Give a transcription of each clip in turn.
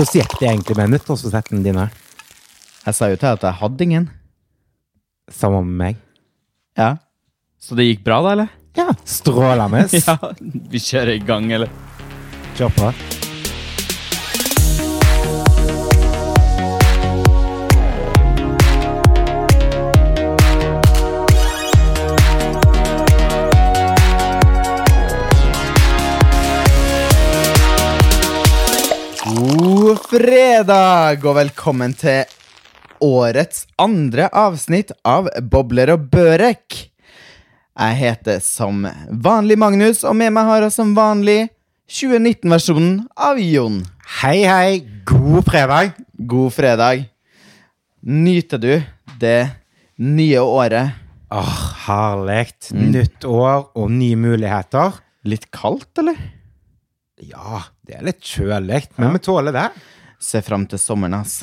Hvordan gikk det egentlig med nyttårsforsettene dine? Jeg sa jo til deg at jeg hadde ingen. Sammen med meg? Ja. Så det gikk bra, da, eller? Ja. Strålende. Ja. Vi kjører i gang, eller? Kjør på. Fredag, og velkommen til årets andre avsnitt av Bobler og Børek. Jeg heter som vanlig Magnus, og med meg har jeg som vanlig 2019-versjonen av Jon. Hei, hei. God fredag. God fredag. Nyter du det nye året? Åh, herlig. Nytt år og nye muligheter. Litt kaldt, eller? Ja, det er litt kjølig, men vi tåler det. Se fram til sommeren, ass.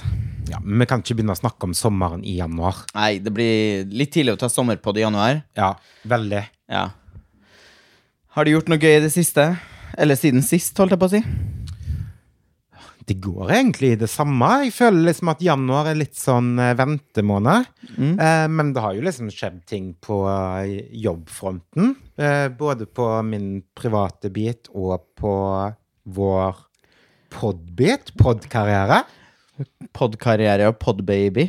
Ja, men Vi kan ikke begynne å snakke om sommeren i januar. Nei, det blir litt tidlig å ta sommerpod i januar. Ja, veldig. Ja. Har du gjort noe gøy i det siste? Eller siden sist, holdt jeg på å si. Det går egentlig i det samme. Jeg føler liksom at januar er litt sånn ventemåned. ventemåned. Eh, men det har jo liksom skjedd ting på eh, jobbfronten. Eh, både på min private bit og på vår podbit, podkarriere. Podkarriere og podbaby.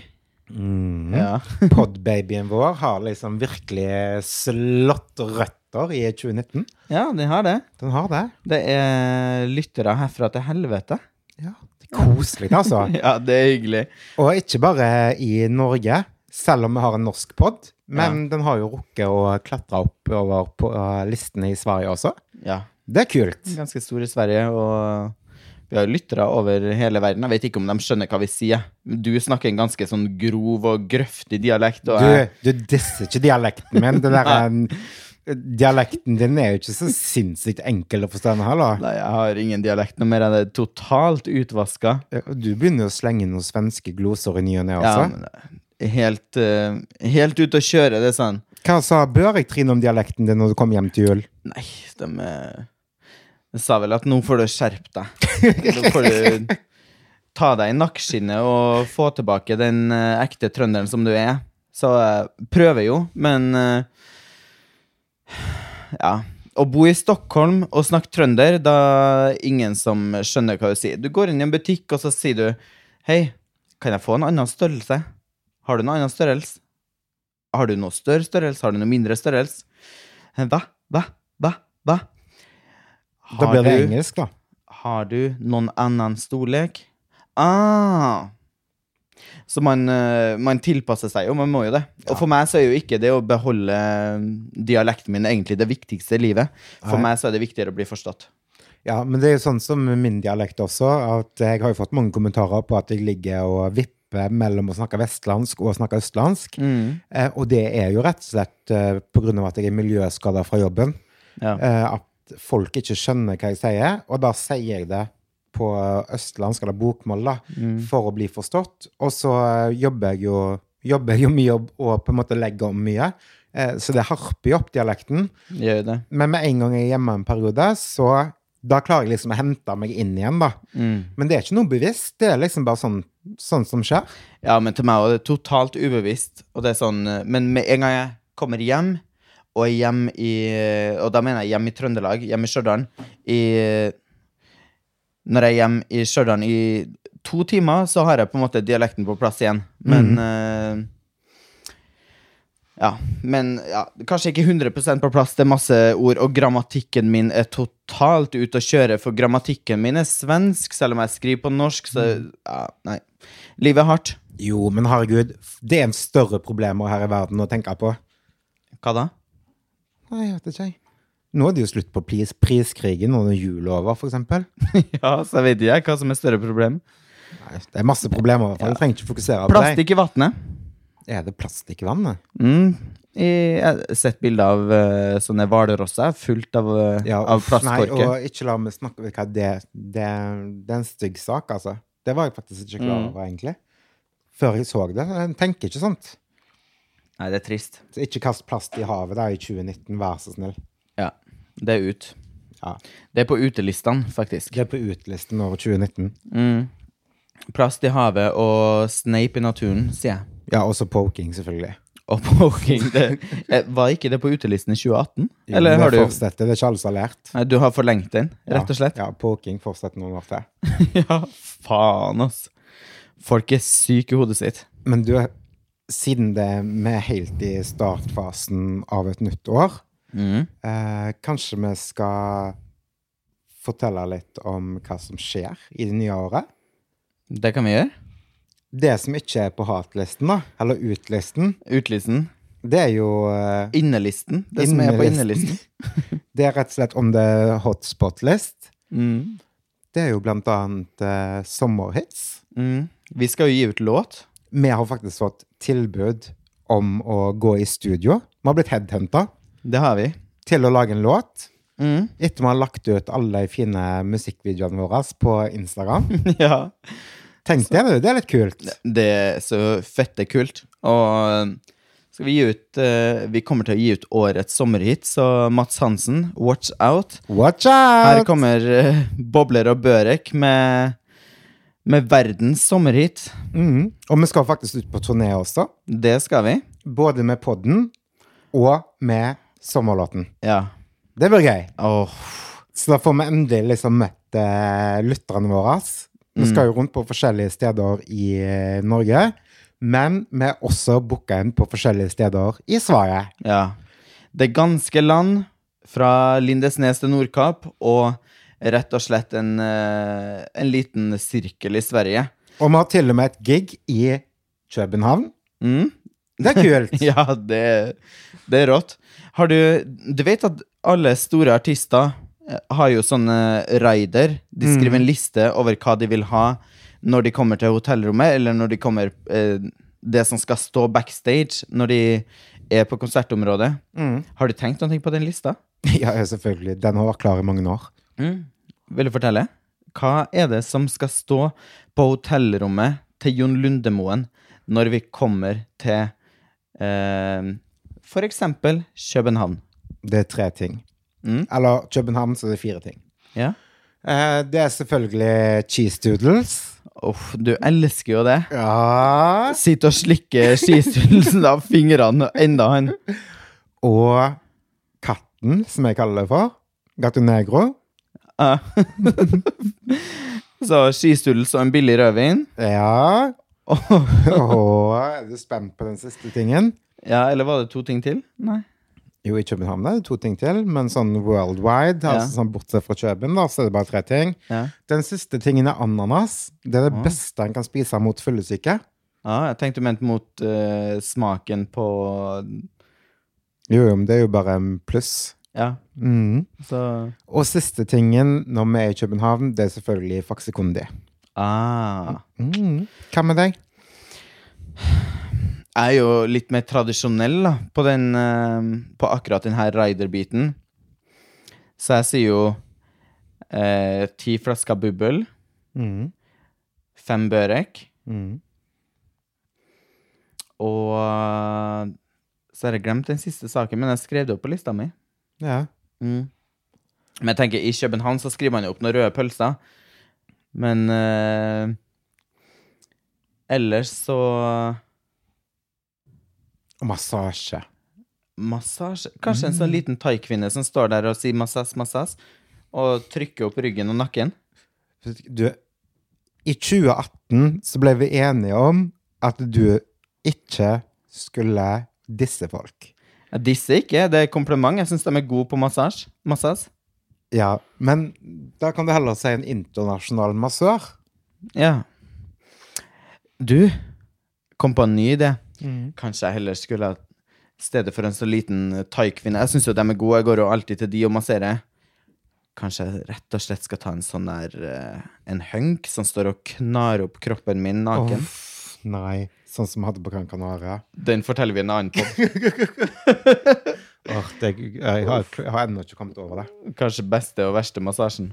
Mm. Ja. Podbabyen vår har liksom virkelig slått røtter i 2019. ja, den har det. Den har det. Det er lyttere herfra til helvete. Ja, det er koselig, altså. Ja, det er hyggelig. Og ikke bare i Norge, selv om vi har en norsk pod. Men den har jo rukket å klatre oppover på uh, listene i Sverige også. Ja. Det er kult. Ganske stor i Sverige, og vi har lyttere over hele verden. Jeg vet ikke om de skjønner hva vi sier. Du snakker en ganske sånn grov og grøftig dialekt. Og jeg, Du, du disser ikke dialekten min. Det der, er- dialekten din er jo ikke så sinnssykt enkel å forstå heller. nei, jeg har ingen dialekt noe mer enn det er totalt utvaska. Du begynner å slenge noen svenske gloser i ny og ne også. Ja, er helt, eh, helt ute å kjøre, det er sånn. Hva sa Børek Trine om dialekten din når du kom hjem til jul? Nei, de, eh, de sa vel at nå får du skjerpe deg. Nå får du ta deg i nakkeskinnet og få tilbake den eh, ekte trønderen som du er. Så jeg prøver jo, men eh, Ja. Å bo i Stockholm og snakke trønder, da er ingen som skjønner hva du sier. Du går inn i en butikk, og så sier du Hei, kan jeg få en annen størrelse? Har du noen annen størrelse? Har du noe større størrelse? Har du noe mindre størrelse? Hva? Hva? Hva? Hva? Da blir det engelsk, da. Har du noen annen storlek? Ah. Så man, eh, man tilpasser seg jo, man må jo det. Og for meg så er jo ikke det å beholde eh, dialekten min egentlig det viktigste i livet. For Nei. meg så er det viktigere å bli forstått. Ja, men det er jo sånn som min dialekt også, at jeg har jo fått mange kommentarer på at jeg ligger og vipper mellom å snakke vestlandsk og å snakke østlandsk. Eh, og det er jo rett og slett eh, på grunn av at jeg er miljøskada fra jobben. Ja. Eh, at folk ikke skjønner hva jeg sier, og da sier jeg det på østlandsk eller bokmål da, for å bli forstått. Og så eh, jobber jeg jo, jobber jeg jo mye og, og på en måte legger om mye. Eh, så det harper jo opp dialekten. Det. Men med en gang jeg er hjemme en periode, så da klarer jeg liksom å hente meg inn igjen, da. Men det er ikke noe bevisst. Det er liksom bare sånn, sånn som skjer. Ja, men til meg er det totalt ubevisst. Og det er sånn, eh, men med en gang jeg kommer hjem, og hjem i Og da mener jeg hjem i Trøndelag, hjem i Stjørdal Når jeg er hjem i Stjørdal i to timer, så har jeg på en måte dialekten på plass igjen. Men eh, Ja, men ja, kanskje ikke 100% på plass. Det er masse ord, og grammatikken min er totalt ute å kjøre. For grammatikken min er svensk, selv om jeg skriver på norsk. Så ja, nei. Livet er hardt. Jo, men herregud, det er en større problem her i verden å tenke på. Hva da? Nei, jeg vet ikke. jeg. Nå er det jo slutt på pris, priskrigen når jul er over, eksempel. ja, så vet jeg hva som er større problem. Nei, det er masse problemer, i hvert fall. Jeg trenger ikke fokusere på det. Plastikk i vannet. Er det plastikk i vannet? Mm. Jeg har sett bilder av uh, sånne hvalrosser fullt av, eh, Ja, av nei, plastkorker. og ikke la meg snakke om hva, det, det, det er en stygg sak, altså. Det var jeg faktisk ikke klar Mm. over, egentlig. Før jeg så det. Jeg tenker ikke sånt. Nei, det er trist. Så ikke kast plast i havet da i 2019, vær så snill. Ja, det er ut. Ja. Det er på utelistene, faktisk. Det er på utelisten over 2019. Mm. Plast i havet og Snape i naturen, sier jeg. Ja, også poking, selvfølgelig. Og poking. Det, var ikke det på utelisten i 2018? Jo, Eller det har du fortsetter, det er ikke alle som har lært. Nei, du har forlengt den, rett og slett? Ja, ja poking fortsetter noen år til. Ja, faen, ass. Folk er syke i hodet sitt. Men du, siden det vi er helt i startfasen av et nytt år, Mm. eh, kanskje vi skal fortelle litt om hva som skjer i det nye året? Det kan vi gjøre. Det som ikke er på hatlisten, da, eller utlisten, Utlisten. det er jo eh, Innelisten. Det som er på Innelisten. innelisten. Det er rett og slett om det er hotspot-list. Mm. Det er jo blant annet eh, sommerhits. Mm. Vi skal jo gi ut låt. Vi har faktisk fått tilbud om å gå i studio. Vi har blitt headhunta Det har vi. til å lage en låt. Mm. Etter vi har lagt ut alle de fine musikkvideoene våre på Instagram. ja. Tenk det. Det er litt kult. Det er så fette kult. Og eh, skal vi gi ut eh, Vi kommer til å gi ut årets sommerhit, så Mats Hansen, watch out. Watch out! Her kommer eh, Bobler og Børek med, med verdens sommerhit. Mm. Og vi skal faktisk ut på turné også. Det skal vi. Både med podden og med sommerlåten. Ja. Det blir gøy. Oh. Så da får vi endelig liksom møtt uh, lytterne våre. Vi skal jo rundt på forskjellige steder i uh, Norge. Men vi er også booka inn på forskjellige steder i Sverige. Ja. Det ganske land, fra Lindesnes til Nordkapp, og rett og slett en, eh, en liten sirkel i Sverige. Og vi har til og med et gig i København. Mm? Det er kult. Ja, det, det er rått. Har du Du vet at alle store artister eh, har jo sånne rider. De skriver en liste over hva de vil ha når de kommer til hotellrommet, eller når de kommer eh, Det som skal stå backstage når de er på konsertområdet. Mm. Har du tenkt noe på den lista? Ja, ja, selvfølgelig. Den har vært klar i mange år. Vil du fortelle? Hva er det som skal stå på hotellrommet til Jon Lundemoen når vi kommer til eh, eksempel København? Det er tre ting. Mm. Eller København, så det er fire ting. Ja. Eh, det er selvfølgelig cheese doodles. Uff, du elsker jo det. Ja. Sitte og slikke skistuddelsen av fingrene enda han. Og katten, som jeg kaller det for. Gato negro. Ja. Så skistuddels og en billig rødvin. Ja. Åh, Og er du spent på den siste tingen? ja, eller var det to ting til? Nei. Jo, i København er det to ting til, men sånn worldwide, Ja. altså sånn bortsett fra Køben, da, så er det bare tre ting. Ja. Den siste tingen er ananas. Det er det beste en kan spise mot fyllesyke. ja, jeg tenkte du mente mot uh, smaken på Jo, jo, men det er jo bare en pluss. Ja, Mm. så Og siste tingen når vi er i København, det er selvfølgelig faksekundi. Ah. Mm. Hva med deg? Jeg er jo litt mer tradisjonell da, på, den, eh, på akkurat denne rider-biten. Så jeg sier jo eh, ti flasker bubbel, Mm. fem børek, Mm. og eh, så har jeg glemt den siste saken, men jeg skrev det opp på lista mi. Ja. Mm. Men jeg tenker, i København så skriver man jo opp noen røde pølser. Men eh, ellers så Og massasje. Massasje Kanskje en sånn liten thaikvinne som står der og sier massas, massas, og trykker opp ryggen og nakken. Du, i 2018 så ble vi enige om at du ikke skulle disse folk. Jeg disser ikke, det er kompliment. Jeg syns de er gode på massasje. Massas. Ja, men da kan du heller si en internasjonal massør. Ja. Du kom på en ny idé. Kanskje jeg heller skulle ha stedet for en så liten thaikvinne Jeg syns jo de er gode, jeg går jo alltid til de og masserer. Kanskje jeg rett og slett skal ta en sånn der eh, En hunk som står og knar opp kroppen min naken. Uff, nei. Sånn som vi hadde på Gran Canaria. Den forteller vi en annen på. Åh, det, jeg, har, jeg har ennå ikke kommet over det. Kanskje beste og verste massasjen.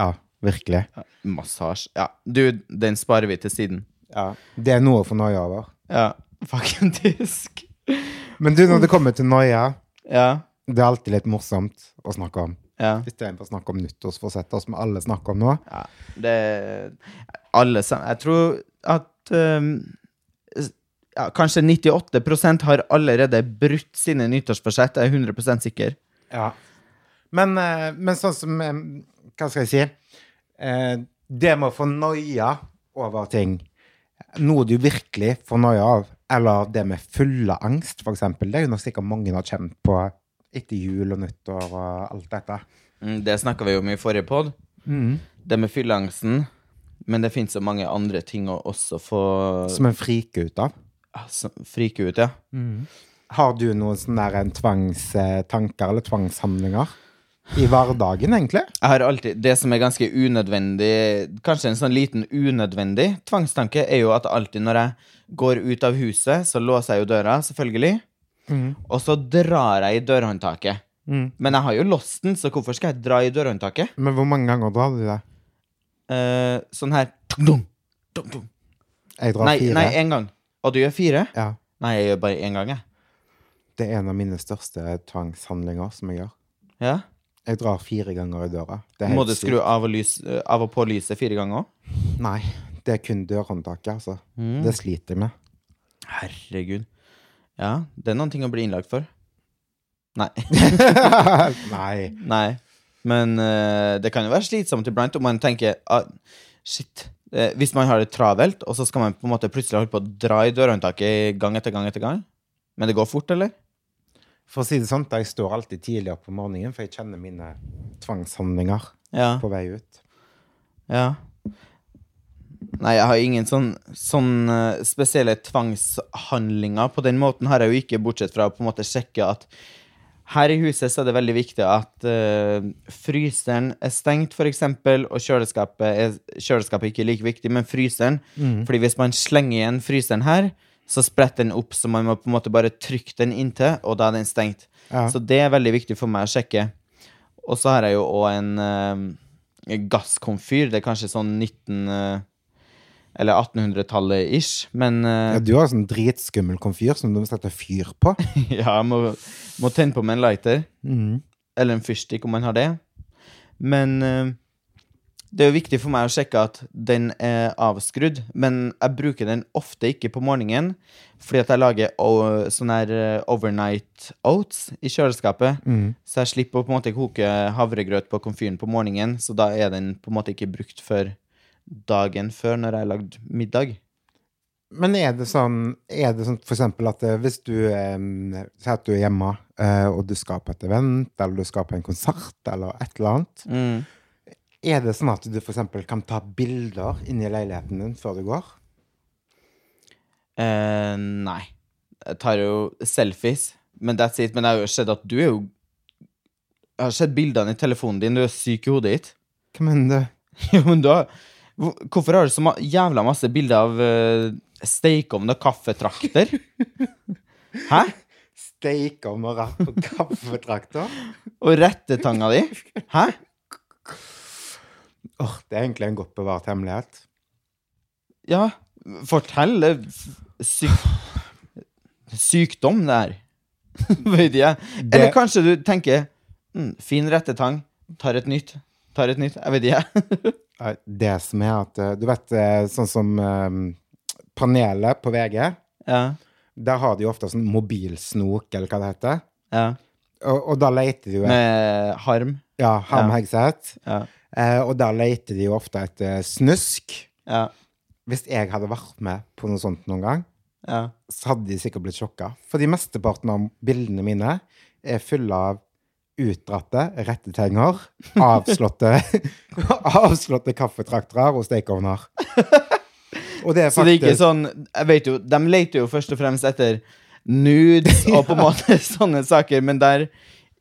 Ja, virkelig. Massasje Ja, du, den sparer vi til siden. Ja, Det er noe få noia over. Ja, faktisk. Men du, når det kommer til noia, Ja. det er alltid litt morsomt å snakke om. Ja. Istedenfor å snakke om nyttårsforsetter, som alle snakker om nå. ja. Det alle Jeg tror at um ja, kanskje 98% har allerede brutt sine nyttårsforsett. Jeg er 100% sikker. Ja. Men, eh, men sånn som eh, Hva skal jeg si? Eh, Det med å få noia over ting, noe du virkelig får noia av, eller det med fulle angst, eksempel, det er jo noe sikkert mange har kjent på etter jul og nyttår og alt dette. Mm, Det snakka vi om i forrige pod. Det med fylleangsten. Men det fins så mange andre ting å også få Som en friker ut av. altså, frike ut, ja. Har du noen sånne der, tvangstanker eller tvangshandlinger i hverdagen, egentlig? Jeg har alltid, Det som er ganske unødvendig, kanskje en sånn liten unødvendig tvangstanke, er jo at alltid når jeg går ut av huset, så låser jeg jo døra, selvfølgelig. Og så drar jeg i dørhåndtaket. Men jeg har jo låst den, så hvorfor skal jeg dra i dørhåndtaket? Men hvor mange ganger drar du det? Eh, sånn her. Jeg drar Nei, fire. nei, én gang. Og du gjør fire? Ja. Nei, jeg gjør bare én gang, jeg. Det er en av mine største tvangshandlinger som jeg gjør. Ja? Jeg drar fire ganger i døra. Det Må du skru av og, lys, av og på lyset fire ganger òg? Nei, det er kun dørhåndtaket, altså. Mm. Det sliter jeg med. Herregud. Ja, det er noen ting å bli innlagt for. Nei. Nei. Nei. Men uh, det kan jo være slitsomt iblant om man tenker ah, Shit. Eh, hvis man har det travelt, og så skal man på en måte plutselig holde på å dra i dørhåndtaket gang etter gang etter gang. Men det går fort, eller? For å si det sånn, jeg står alltid tidlig opp om morgenen, for jeg kjenner mine tvangshandlinger Ja. på vei ut. ja. Nei, jeg har ingen sånn, sånn eh, spesielle tvangshandlinger. På den måten har jeg jo ikke, bortsett fra å på en måte sjekke at her i huset så er det veldig viktig at uh, fryseren er stengt, eksempel, og kjøleskapet er, kjøleskapet er ikke like viktig, men fryseren. Fordi hvis man slenger igjen fryseren her, så spretter den opp, så man må på en måte bare trykke den inntil, og da er den stengt. Ja. Så det er veldig viktig for meg å sjekke. Og så har jeg jo òg en uh, gasskomfyr. Det er kanskje sånn 19... Uh, eller 1800-tallet ish, men uh, Ja, du har sånn dritskummel komfyr som du må sette fyr på. ja, jeg må, må tenne på med en lighter. Mm. Eller en fyrstikk, om man har det. Men eh, det er jo viktig for meg å sjekke at den er avskrudd. Men jeg bruker den ofte ikke på morgenen, fordi at jeg lager sånne sånn her eh, overnight oats i kjøleskapet. Så jeg slipper å på en måte koke havregrøt på komfyren på morgenen, så da er den på en måte ikke brukt før dagen før, når jeg har lagd middag. Men er det sånn, er det sånn for eksempel at eh, hvis du eh, sier at du er hjemme, eh, og du skal på et event, eller du skal på en konsert, eller et eller annet, Mm. er det sånn at du for eksempel kan ta bilder inni leiligheten din før du går? Eh, nei. Jeg tar jo selfies, men that's it. Men jeg har jo sett at du er jo Jeg har sett bildene i telefonen din, du er syk i hodet ditt. Hva mener du? Jo, men da Hvorfor har du så jævla masse bilder av uh, stekeovn og kaffetrakter? Hæ? Stekeovn og rapp og kaffetrakter? Og rettetanga di? Hæ? Åh, det er egentlig en godt bevart hemmelighet. Ja, fortell. Syk sykdom, det her. Vet jeg. Eller Det- kanskje du tenker mm, fin rettetang, tar et nytt. Tar et nytt. Jeg vet ikke. Eh, Det som er at eh, Du vet eh, sånn som panelet på VG, ja. der har de jo ofte sånn mobilsnok, eller hva det heter. ja. Og, og da leter de jo Med harm. Ja, Harm Ja. Hegseth. Ja. Eh, og da leter de jo ofte etter snusk. Ja. Hvis jeg hadde vært med på noe sånt noen gang, Ja. så så hadde de sikkert blitt sjokka. Fordi mesteparten av bildene mine er fulle av utdratte rettetegner, avslåtte, avslåtte kaffetraktere og stekeovner. Og det er faktisk... Så det er ikke sånn Jeg vet jo, De leter jo først og fremst etter nudes og på en måte sånne saker, men der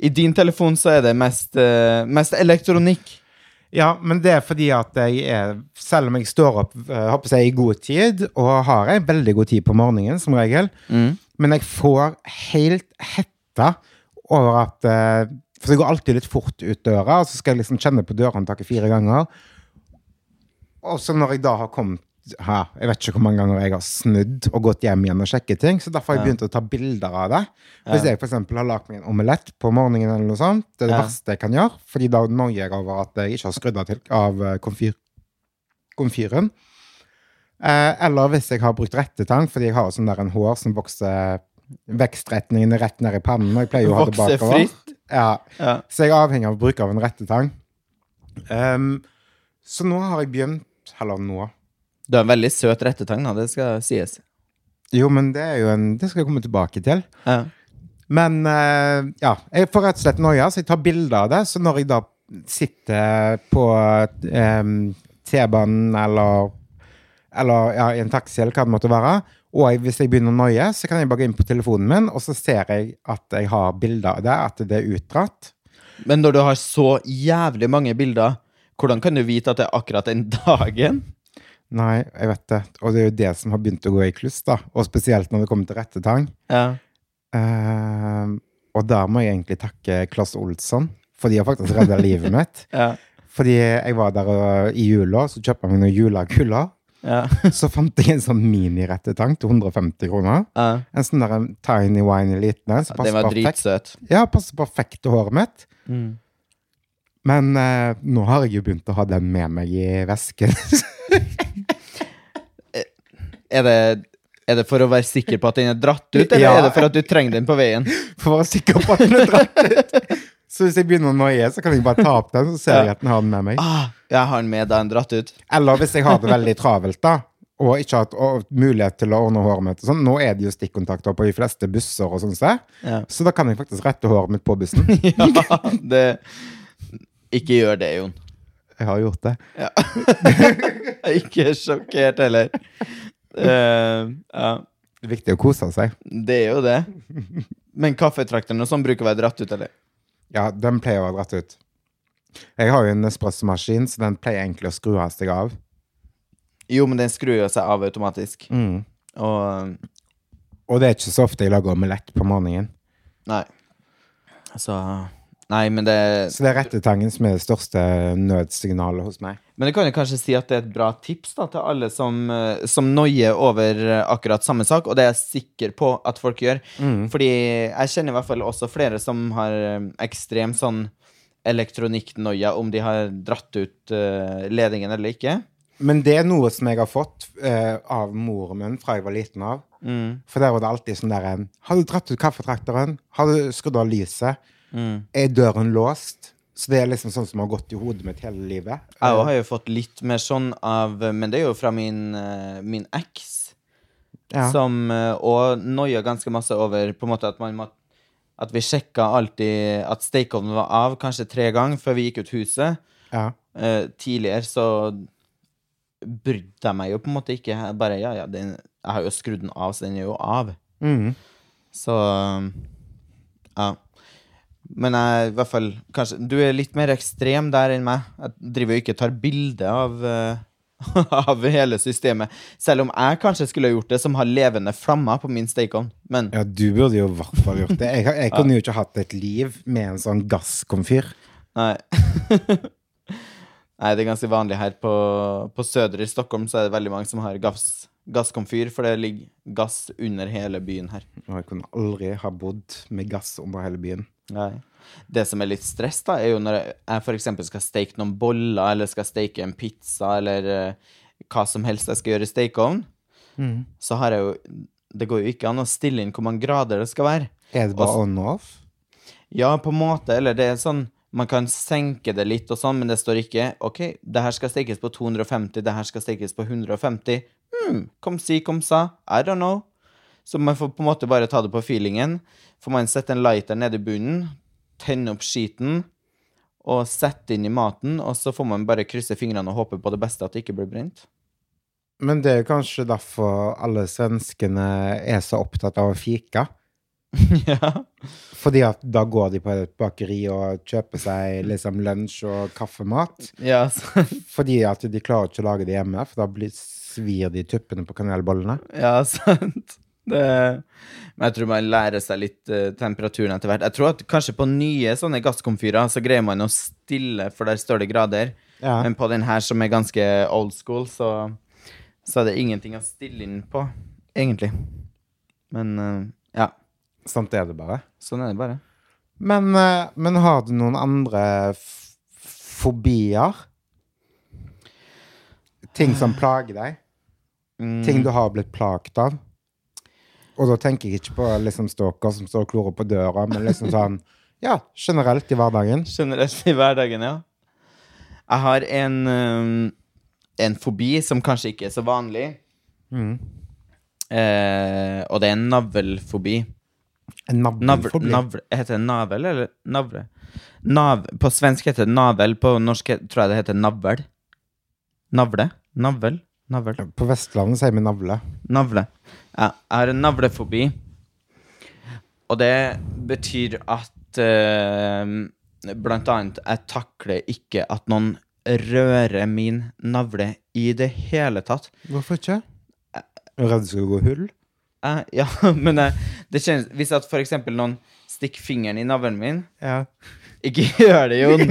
i din telefon så er det mest, eh, mest elektronikk. Ja, men det er fordi at jeg er Selv om jeg står opp eh, håper jeg, i god tid, og har en veldig god tid på morgenen, som regel, men jeg får helt hetta over at eh, For det går alltid litt fort ut døra, og så skal jeg liksom kjenne på dørhåndtaket fire ganger. Og så når jeg da har kommet her, Jeg vet ikke hvor mange ganger jeg har snudd og gått hjem igjen og sjekket ting, så derfor har jeg begynt å ta bilder av det. Hvis jeg eksempel har lagd meg en omelett på morgenen, eller noe sånt, det er det Ja. verste jeg kan gjøre, fordi da noier jeg over at jeg ikke har skrudd av, til, av eh, komfyr, komfyren. Eh, eller hvis jeg har brukt rettetang, fordi jeg har sånn der en hår som vokser Vekstretningen er rett ned i pannen, og jeg pleier jo å ha det bakover. fritt. Ja, Ja. så jeg er avhengig av å bruke av en rettetang. Um, så nå har jeg begynt Eller nå. Du har en veldig søt rettetang, da, det skal sies. Jo, men det er jo en Det skal jeg komme tilbake til. Ja. Men uh, ja, jeg får rett og slett noia, så jeg tar bilder av det. Så når jeg da sitter på um, T-banen eller, eller ja, i en taxi eller hva det måtte være, og jeg, hvis jeg begynner å noie, så kan jeg bare gå inn på telefonen min, og så ser jeg at jeg har bilder av det, at det er utdratt. Men når du har så jævlig mange bilder, hvordan kan du vite at det er akkurat den dagen? Nei, jeg vet det. Og det er jo det som har begynt å gå i kluss, da. Og spesielt når det kommer til rettetang. Ja. Uh, og der må jeg egentlig takke Klass Olsson, for de har faktisk redda livet mitt. Ja. Fordi jeg var der og, i jula, så kjøpte jeg meg noen juleguller. Ja. Så fant jeg en sånn minirettetang til 150 kroner. ja. En sånn der tiny winy liten en. Ja, Den var perfekt. dritsøt. Ja, passer perfekt til håret mitt. Mm. Men eh, nå har jeg jo begynt å ha den med meg i vesken. Er det, er det for å være sikker på at den er dratt ut, eller er det for at du trenger den på veien? For å være sikker på at den er dratt ut. Så hvis jeg begynner å noie, så kan jeg bare ta opp den, så ser jeg at den har den med meg. Ah, jeg har den med da den dratt ut. Eller hvis jeg har det veldig travelt, da. Og ikke har mulighet til å ordne håret mitt. Sånn. Nå er det jo stikkontakter på de fleste busser, og sånn, så. Ja. så da kan jeg faktisk rette håret mitt på bussen. ja, det Ikke gjør det, Jon. Jeg har gjort det. Er ikke sjokkert heller. Uh, ja, Det er viktig å kose seg. det er jo det. Men kaffetrakteren og sånn bruker å være dratt ut, eller? Ja, den pleier å være dratt ut. Jeg har jo en espressomaskin, så den pleier egentlig å skru av seg av. Jo, men den skrur jo seg av automatisk. Mm. Og Og det er ikke så ofte jeg lager omelett på morgenen. Nei. Så Nei, men det Så det er rettetangen som er det største nødsignalet hos meg. Men du kan jo kanskje si at det er et bra tips da, til alle som, eh, som noier over eh, akkurat samme sak, og det er jeg sikker på at folk gjør. Fordi jeg kjenner i hvert fall også flere som har eh, ekstrem sånn elektronikknoia, om de har dratt ut ledningen eller ikke. Men det er noe som jeg har fått uh, av moren min fra jeg var liten av. Mm. For der var det alltid sånn der en Har du dratt ut kaffetrakteren? Har du skrudd av lyset? Mm. Er døren låst? Så det er liksom sånn som har gått i hodet mitt hele livet. Jeg har jo fått litt mer sånn av Men det er jo fra min, eh, min eks, Ja. som òg og noia ganske masse over på en måte at man må At vi sjekka alltid at stakeovnen var av kanskje tre ganger før vi gikk ut huset. ja. Eh, tidligere så brydde jeg meg jo på en måte ikke. Bare, ja, ja, den, jeg har jo skrudd den av, så den er jo av. Mm. Så ja. Men jeg i hvert fall kanskje Du er litt mer ekstrem der enn meg. Jeg driver jo ikke tar bilde av uh, av hele systemet. Selv om jeg kanskje skulle ha gjort det, som har levende flammer på min stekeovn. Men ja, du burde jo i hvert fall gjort det. Jeg, jeg kunne jo ikke hatt et liv med en sånn gasskomfyr. Nei. Nei, det er ganske vanlig her på, på Søder i Stockholm, så er det veldig mange som har gass, gasskomfyr, for det ligger gass under hele byen her. Og jeg kunne aldri ha bodd med gass under hele byen. Nei. Det som er litt stress, da, er jo når jeg eksempel skal steke noen boller, eller skal steke en pizza, eller uh, hva som helst jeg skal gjøre i stekeovn, så har jeg jo Det går jo ikke an å stille inn hvor mange grader det skal være. Er det bare on-off? Ja, på en måte, eller det er sånn Man kan senke det litt og sånn, men det står ikke OK, det her skal stekes på 250, det her skal stekes på 150. Hm, kom si, kom sa. I don't know. Så man får på en måte bare ta det på feelingen. Får man sette en lighter nede i bunnen, tenne opp skiten og sette inn i maten, og så får man bare krysse fingrene og håpe på det beste, at det ikke blir brent. Men det er kanskje derfor alle svenskene er så opptatt av å fika. ja. Fordi at da går de på et bakeri og kjøper seg liksom lunsj og kaffemat. Ja, Fordi at de klarer ikke å lage det hjemme, for da blir, svir de tuppene på kanelbollene. ja sant. Det, men jeg tror man lærer seg litt uh, temperaturen etter hvert. Jeg tror at kanskje på nye sånne gasskomfyrer så greier man å stille, for der står det grader. Ja. Men på den her som er ganske old school, så, så er det ingenting å stille inn på, egentlig. Men uh, ja, Sånn er det bare. sånn er det bare. Men, uh, men har du noen andre fobier? Ting som plager deg? Ting du har blitt plaget av. Og da tenker jeg ikke på liksom stalker som står og klorer på døra, men liksom sånn Ja, generelt i hverdagen. Generelt i hverdagen, ja. Jeg har en, um, en fobi som kanskje ikke er så vanlig. Mm. Eh, og det er en navlfobi. En navlfobi? navl, heter det navel eller navle? Nav, på svensk heter det navel, på norsk tror jeg det heter navl. Navle? Navel? Navel? På Vestlandet sier vi navle. Navle. Ja, jeg har en navlefobi. Og det betyr at eh, Blant annet, jeg takler ikke at noen rører min navle i det hele tatt. Hvorfor ikke? Er du redd det skal gå hull? Jeg, ja, men jeg, det kjennes Hvis at for eksempel noen stikker fingeren i navlen min Ja. Ikke gjør det, Jon!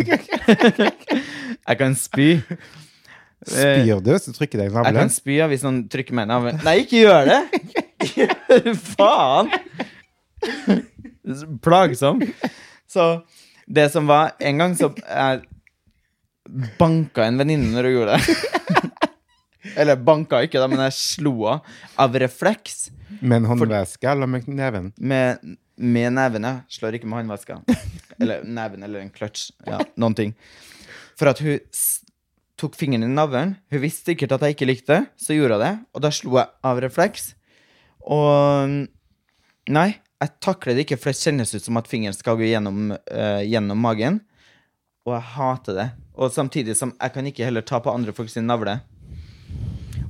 jeg kan spy. Spyr du, så trykker deg i Jeg kan spy hvis noen trykker meg i navlen. Nei, ikke gjør det! Faen! Plagsom. Så det som var En gang så Jeg banka en venninne når hun gjorde det. Eller banka ikke, da, men jeg slo henne av refleks. Med en håndveske eller med neven? Med, med neven, ja. Slår ikke med håndveska. Eller neven eller en kløtsj. Ja, noen ting. For at hun tok fingeren i navlen. Hun visste sikkert at jeg ikke likte det, så gjorde hun det. Og da slo jeg av refleks. Og Nei, jeg takler det ikke, for det kjennes ut som at fingeren skal gå gjennom, uh, gjennom magen. Og jeg hater det. Og samtidig som jeg kan ikke heller ta på andre folk sin navle.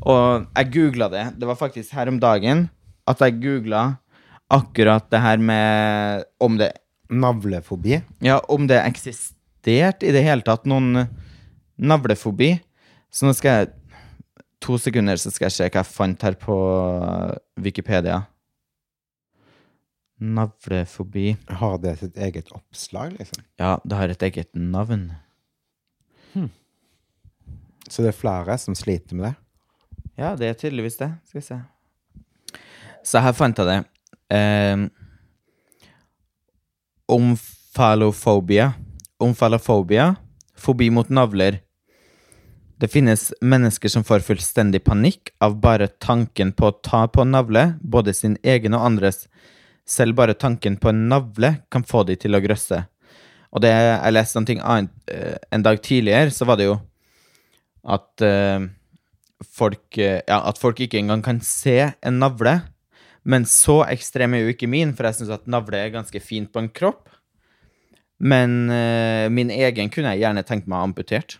Og jeg googla det. Det var faktisk her om dagen at jeg googla akkurat det her med om det, Navlefobi? ja, om det eksisterte i det hele tatt noen navlefobi. Så nå skal jeg To sekunder, så skal jeg se hva jeg fant her på Wikipedia. Navlefobi Har det sitt eget oppslag, liksom? Ja, det har et eget navn. Så det er flere som sliter med det? Ja, det er tydeligvis det. Skal vi se. Så her fant jeg det. Eh, omfalofobia. Omfalofobia. Fobi mot navler. Det finnes mennesker som får fullstendig panikk av bare tanken på å ta på en navle, både sin egen og andres. Selv bare tanken på en navle kan få de til å grøsse. Og det jeg leste noe annet eh, en dag tidligere, så var det jo at uh, folk eh, Ja, at folk ikke engang kan se en navle. Men så ekstrem er jo ikke min, for jeg syns at navle er ganske fint på en kropp. Men uh, min egen kunne jeg gjerne tenkt meg amputert.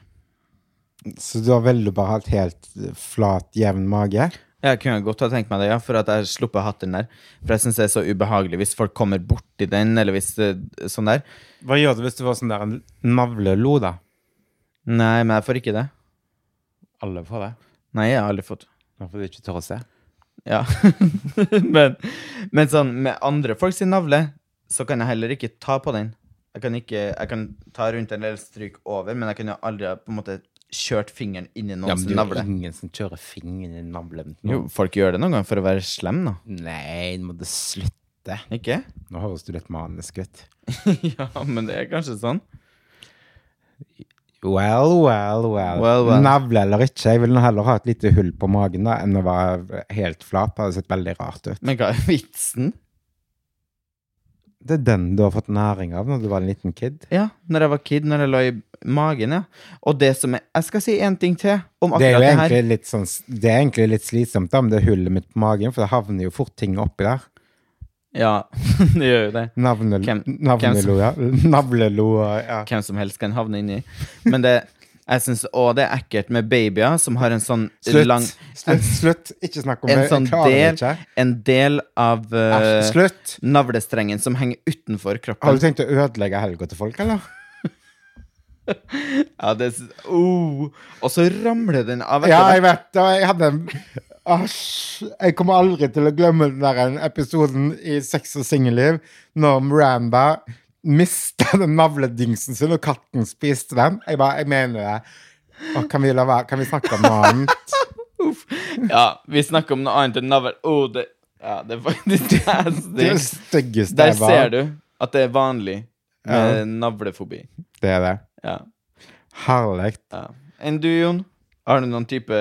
Så du har veldig bare hatt helt flat, jevn mage? Jeg kunne godt ha tenkt meg det, ja, for at jeg slipper hatt den der. For jeg syns det er så ubehagelig hvis folk kommer borti den, eller hvis det, sånn der. Hva gjør du hvis du får sånn der en navlelo, da? Nei, men jeg får ikke det. Alle får det. Nei, jeg har aldri fått. Hvorfor du ikke tør å se? Ja. men, men sånn med andre folks navle, så kan jeg heller ikke ta på den. Jeg kan, ikke, jeg kan ta rundt en eller stryk over, men jeg kan jo aldri på en måte kjørt fingeren inn i Ja, noens men det er navle. ingen som kjører fingeren i navlen. Jo, folk gjør det noen gang for å være slem, da. Nei, nå må du slutte. Ikke? Nå høres du litt manisk ut. ja, men det er kanskje sånn. Well, well, well. Well, well. Navle eller ikke, jeg ville heller ha et lite hull på magen da, enn å være helt flat. Det hadde sett veldig rart ut. Men hva er vitsen? Det er den du har fått næring av når du var en liten kid. Ja, når jeg var kid, når jeg lå i magen, ja. Og det som er Jeg skal si én ting til om Det er jo akkurat det her. egentlig litt, sånn, det er egentlig litt slitsomt da, med det hullet mitt på magen, for det havner jo fort ting oppi der. Ja, det gjør jo det. Navnelo, ja. Ja. Hvem som helst kan havne inni. Men det jeg syns òg det er ekkelt med babyer som har en sånn Slutt, lang slutt, slutt. Ikke snakk om En det. sånn del. En del av uh, navlestrengen som henger utenfor kroppen. Har du tenkt å ødelegge helga til folk, eller? Ja, det oh. Og så ramler den av. Ja, jeg vet det. Jeg hadde en Æsj. Jeg kommer aldri til å glemme den der episoden i Sex og singelliv når Miranda mista den navledingsen sin, og katten spiste den. Jeg bare, jeg mener det. Og kan vi la være? Kan vi snakke om noe annet? Ja, vi snakker om noe annet enn navl. Oh, det, ja, det er faktisk Det nasty. styggeste Der ser du at det er vanlig med Ja. navlefobi. Det er det. Ja. Herlig. ja. Enn du, Jon? Har du noen type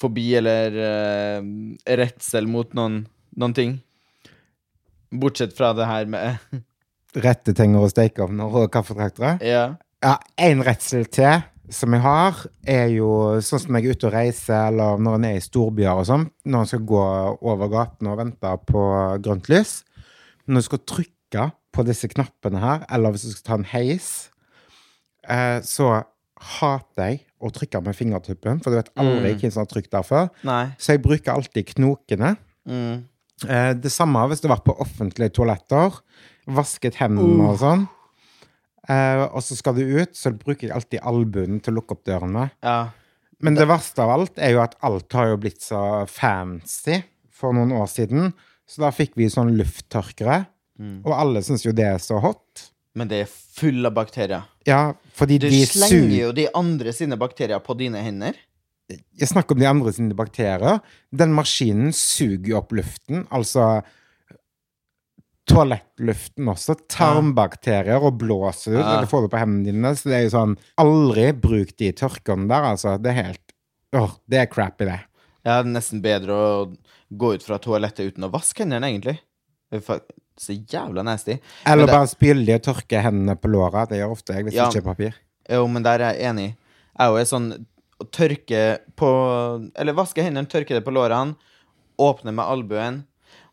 fobi eller uh, redsel mot noen, noen ting? Bortsett fra det her med Rettetenger og stekeovner og kaffetraktere. Ja. Ja, en redsel til som jeg har, er jo sånn som jeg er ute og reiser, eller når en er i storbyer og sånn, når en skal gå over gaten og vente på grønt lys. Når du skal trykke på disse knappene her, eller hvis du skal ta en heis, eh, så hater jeg å trykke med fingertuppen, for du vet aldri hvem som har trykt der før. Nei. Så jeg bruker alltid knokene. Mm. Eh, det samme hvis du har vært på offentlige toaletter, vasket hendene og sånn. Eh, og så skal du ut, så bruker jeg alltid albuen til å lukke opp døren med. Ja. Men det verste av alt er jo at alt har jo blitt så fancy for noen år siden. Så da fikk vi sånn lufttørkere, og alle syns jo det er så hot. Men det er full av bakterier. Ja, fordi Du de slenger jo de andre sine bakterier på dine hender. Jeg snakker om de andre sine bakterier. Den maskinen suger jo opp luften, altså Toalettluften også. Tarmbakterier og blåser ut. Ja. Du får du på hendene dine. Så det er jo sånn Aldri bruk de tørkene der, altså. Det er helt Åh, det er crappy, det. Ja, det er nesten bedre å gå ut fra toalettet uten å vaske hendene, egentlig. Det så jævla nasty. Eller det- bare spyle og tørke hendene på låra. Det gjør ofte jeg hvis Ja. det ikke er papir. Jo, men der er jeg enig. Jeg er jo sånn å tørke på Eller vaske hendene, tørke det på lårene, åpne med albuen,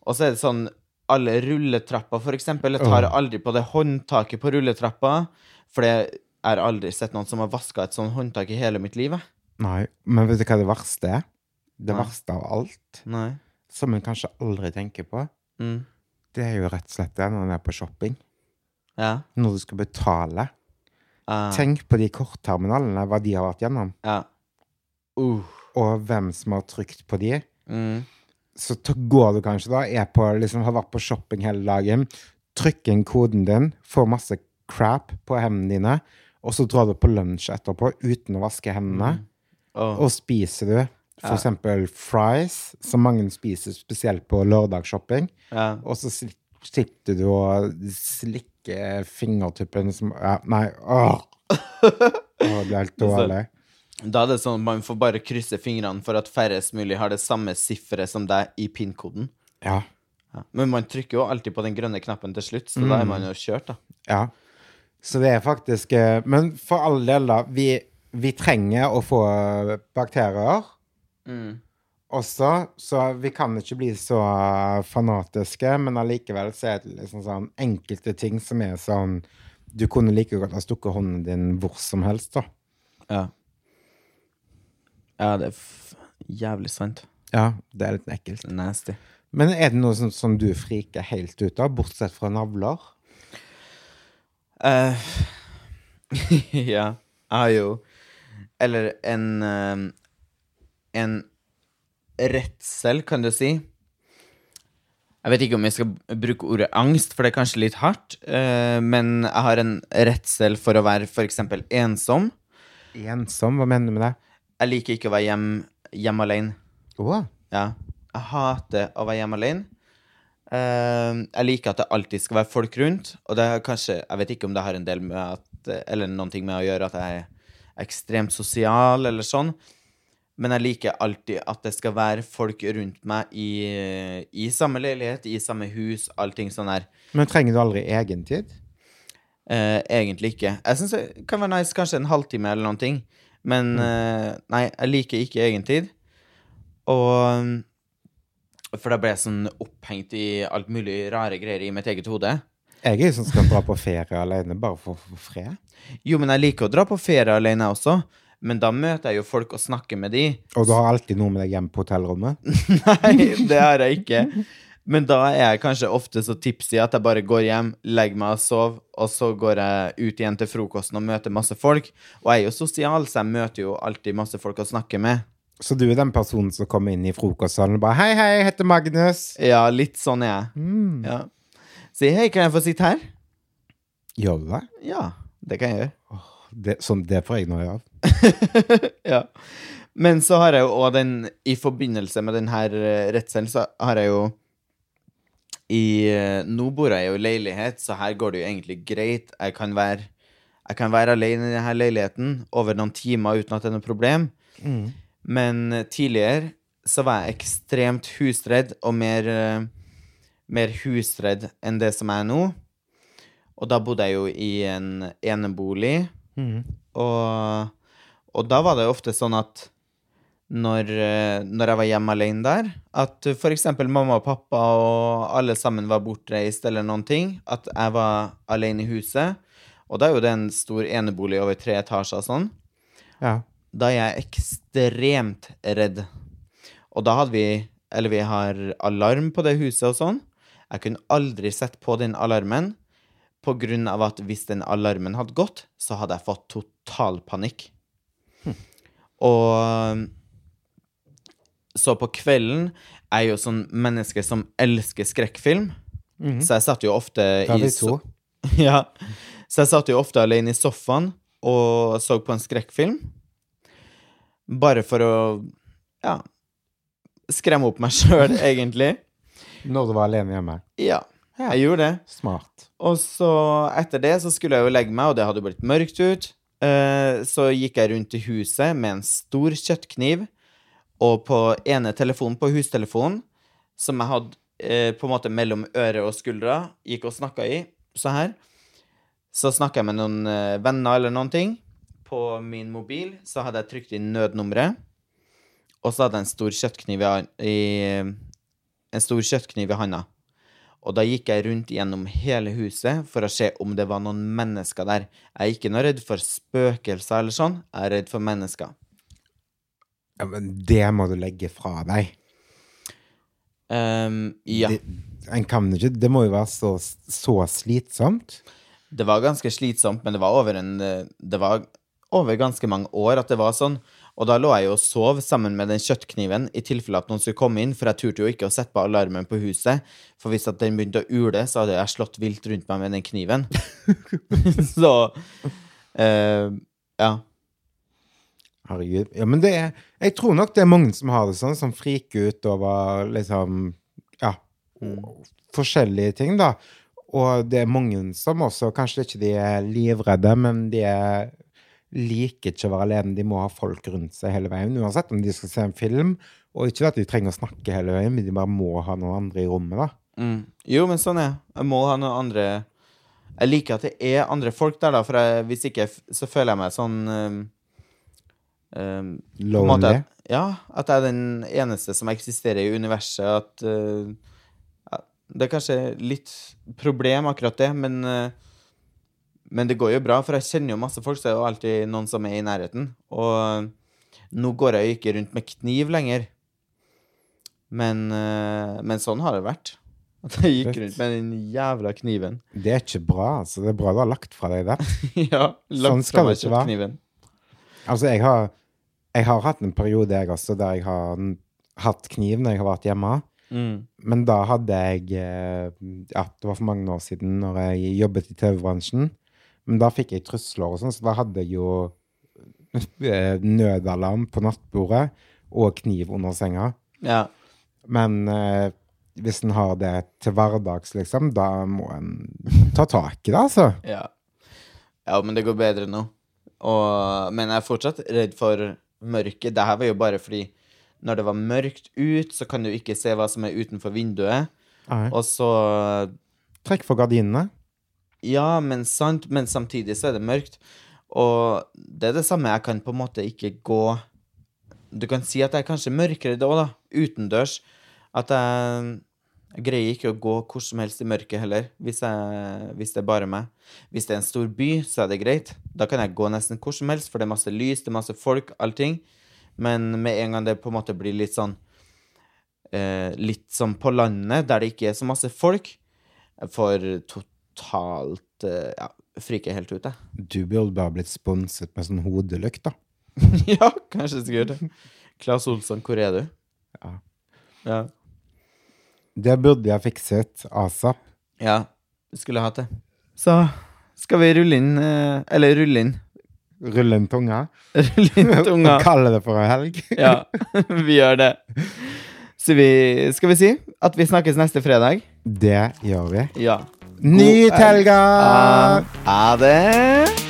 og så er det sånn alle rulletrapper, eksempel. Jeg tar aldri på det håndtaket på rulletrappa, for jeg har aldri sett noen som har vaska et sånt håndtak i hele mitt liv. Nei, men vet du hva det verste er? Det Nei. verste av alt, Nei. som en kanskje aldri tenker på, Mm. det er jo rett og slett det når en er på shopping. Ja. Når du skal betale. Uh. Tenk på de kortterminalene, hva de har vært gjennom. Ja. Uh. og hvem som har trykt på de. Mm. Så går du kanskje da, på, liksom, har vært på shopping hele dagen, trykker inn koden din, får masse crap på hendene dine, og så drar du på lunsj etterpå uten å vaske hendene, Åh. og spiser du for Ja. eksempel fries, som mange spiser spesielt på lørdagsshopping, Ja. og så sitter du og slikker fingertuppen som ja, Nei, åh! Åh, det er helt dårlig. Da er det sånn at man får bare krysse fingrene for at færrest mulig har det samme sifferet som deg i PIN-koden. Ja. Ja. Men man trykker jo alltid på den grønne knappen til slutt, så da er man jo kjørt, da. Ja. Så det er faktisk eh, Men for all del, da. Vi, vi trenger å få bakterier også, så vi kan ikke bli så fanatiske, men allikevel så er det liksom sånn enkelte ting som er sånn Du kunne like godt ha stukket hånden din hvor som helst, da. Ja. Ja, det er jævlig sant. Ja, det er litt ekkelt. Nasty. Men er det noe som, som du friker helt ut av, bortsett fra navler? Eh, ja, jeg har jo Eller en eh, En redsel, kan du si. Jeg vet ikke om jeg skal bruke ordet angst, for det er kanskje litt hardt. eh, men jeg har en redsel for å være f.eks. ensom. Ensom? Hva mener du med det? Jeg liker ikke å være hjemme hjem alene. Oh. Ja. Jeg hater å være hjemme alene. Uh, jeg liker at det alltid skal være folk rundt, og det er kanskje Jeg vet ikke om det har en del med at Eller noen ting med å gjøre at jeg er ekstremt sosial, eller sånn. Men jeg liker alltid at det skal være folk rundt meg i, i samme leilighet, i samme hus, allting sånn der. Men trenger du aldri egentid? Uh, egentlig ikke. Jeg syns det kan være nice kanskje en halvtime eller noen ting. Men mm. nei, jeg liker ikke egentid. Og For da ble jeg sånn opphengt i alt mulig rare greier i mitt eget hode. Jeg er jo sånn som skal dra på ferie alene bare for å få fred. Jo, men jeg liker å dra på ferie alene også. Men da møter jeg jo folk og snakker med de. Og du har alltid noe med deg hjemme på hotellrommet? Nei, det har jeg ikke. Men da er jeg kanskje ofte så tipsy at jeg bare går hjem, legger meg og sover, og så går jeg ut igjen til frokosten og møter masse folk. Og jeg er jo sosial, så jeg møter jo alltid masse folk å snakke med. Så du er den personen som kommer inn i frokostsalen og bare 'Hei, hei, jeg heter Magnus'. Ja, litt sånn er jeg. Mm. Ja. Si hei, kan jeg få sitte her? Gjør du det? Ja, det kan jeg gjøre. det? Sånn, det får jeg noe av. ja. Men så har jeg jo òg den I forbindelse med denne eh, redselen, så har jeg jo i eh, Nå bor jeg jo i leilighet, så her går det jo egentlig greit. Jeg kan være, jeg kan være alene i denne leiligheten over noen timer uten at det er noe problem. Men eh, tidligere så var jeg ekstremt husredd, og mer, eh, mer husredd enn det som jeg er nå. Og da bodde jeg jo i en enebolig, og, og da var det ofte sånn at når, eh, når jeg var hjemme alene der, at for eksempel mamma og pappa og alle sammen var bortreist eller noen ting, at jeg var alene i huset, og da er jo det en stor enebolig over tre etasjer og sånn, Ja. da er jeg ekstremt redd. Og da hadde vi, eller vi har alarm på det huset og sånn. Jeg kunne aldri sett på den alarmen, på grunn av at hvis den alarmen hadde gått, så hadde jeg fått total panikk. Og så på kvelden er jeg jo sånn menneske som elsker skrekkfilm. Så jeg satt jo ofte i so- Ja. Så jeg satt jo ofte alene i sofaen og så på en skrekkfilm. Bare for å ja, skremme opp meg sjøl, egentlig. Når du var alene hjemme. Ja, jeg gjorde det. Smart. Og så etter det så skulle jeg jo legge meg, og det hadde blitt mørkt ut. Eh, Så gikk jeg rundt i huset med en stor kjøttkniv, og på ene telefonen, på hustelefonen, som jeg hadde eh, på en måte mellom øret og skuldra, gikk og snakka i, så her. Så snakka jeg med noen eh, venner eller noen ting. På min mobil så hadde jeg trykt inn nødnummeret, og så hadde jeg en stor kjøttkniv i, i en stor kjøttkniv i handa. Og da gikk jeg rundt gjennom hele huset for å se om det var noen mennesker der. Jeg er ikke noe redd for spøkelser eller sånn, jeg er redd for mennesker. Ja, men det må du legge fra deg. Um, ja, Det, en kan ikke Det må jo være så, så slitsomt. det var ganske slitsomt, men det var over en Det var over ganske mange år at det var sånn. Og da lå jeg jo og sov sammen med den kjøttkniven i tilfelle at noen skulle komme inn, for jeg turte jo ikke å sette på alarmen på huset, for hvis at den begynte å ule, så hadde jeg slått vilt rundt meg med den kniven. så uh, ja. Herregud. Ja, men det er Jeg tror nok det er mange som har det sånn, som friker ut over liksom Ja, forskjellige ting, da. Og det er mange som også Kanskje ikke de er livredde, men de er liker ikke å være alene. De må ha folk rundt seg hele veien, uansett om de skal se en film. Og ikke at de trenger å snakke hele veien, men de bare må ha noen andre i rommet, da. Mm. Jo, men sånn er. Jeg må ha noen andre Jeg liker at det er andre folk der, da, for jeg, hvis ikke så føler jeg meg sånn um, måte Lonely. at, Ja, at jeg er den eneste som eksisterer i universet. At uh, Det er kanskje litt problem, akkurat det, men uh, men det går jo bra, for jeg kjenner jo masse folk, så er det jo alltid noen som er i nærheten. Og nå går jeg jo ikke rundt med kniv lenger. Men, uh, men sånn har det vært. At jeg gikk rundt med den jævla kniven. Det er ikke bra, altså. Det er bra du har lagt fra deg det. ja, lagt Sånn skal fra meg det ikke være. kjøttkniven. Altså, jeg har, jeg har hatt en periode, jeg også, der jeg har hatt kniv når jeg har vært hjemme. Mm. Men da hadde jeg eh, Ja, det var for mange år siden når jeg jobbet i TV-bransjen. Men da fikk jeg trusler og sånn, så da hadde jeg jo eh, nødalarm på nattbordet og kniv under senga. Ja. Men eh, hvis en har det til hverdags, liksom, da må en ta tak i det, altså. ja. Ja, men det går bedre nå. Og, men jeg er fortsatt redd for mørket. Det her var jo bare fordi når det var mørkt ut, så kan du ikke se hva som er utenfor vinduet. Nei. Og så Trekk for gardinene. Ja, men sant, men samtidig så er det mørkt. Og det er det samme, jeg kan på en måte ikke gå Du kan si at jeg er kanskje mørkere da, da, utendørs. At jeg, jeg greier ikke å gå hvor som helst i mørket heller, hvis, jeg, hvis det er bare meg. Hvis det er en stor by, så er det greit. Da kan jeg gå nesten hvor som helst, for det er masse lys, det er masse folk, allting. Men med en gang det på en måte blir litt sånn eh, Litt som på landet, der det ikke er så masse folk, for totalt eh, Ja, friker helt ut, jeg. Du burde bare blitt sponset med sånn hodelykt, da. ja, kanskje sikkert. Claes Olsson, hvor er du? Ja. Ja. Det burde jeg fikset asap. ja, skulle hatt det. Så skal vi rulle inn eh, Eller rulle inn. Rulle inn tunga? Rulle inn tunga. Og kalle det for ei helg. Ja, vi gjør det. Så vi Skal vi si at vi snakkes neste fredag? Det gjør vi. Ja. Nyt helga! Ha det!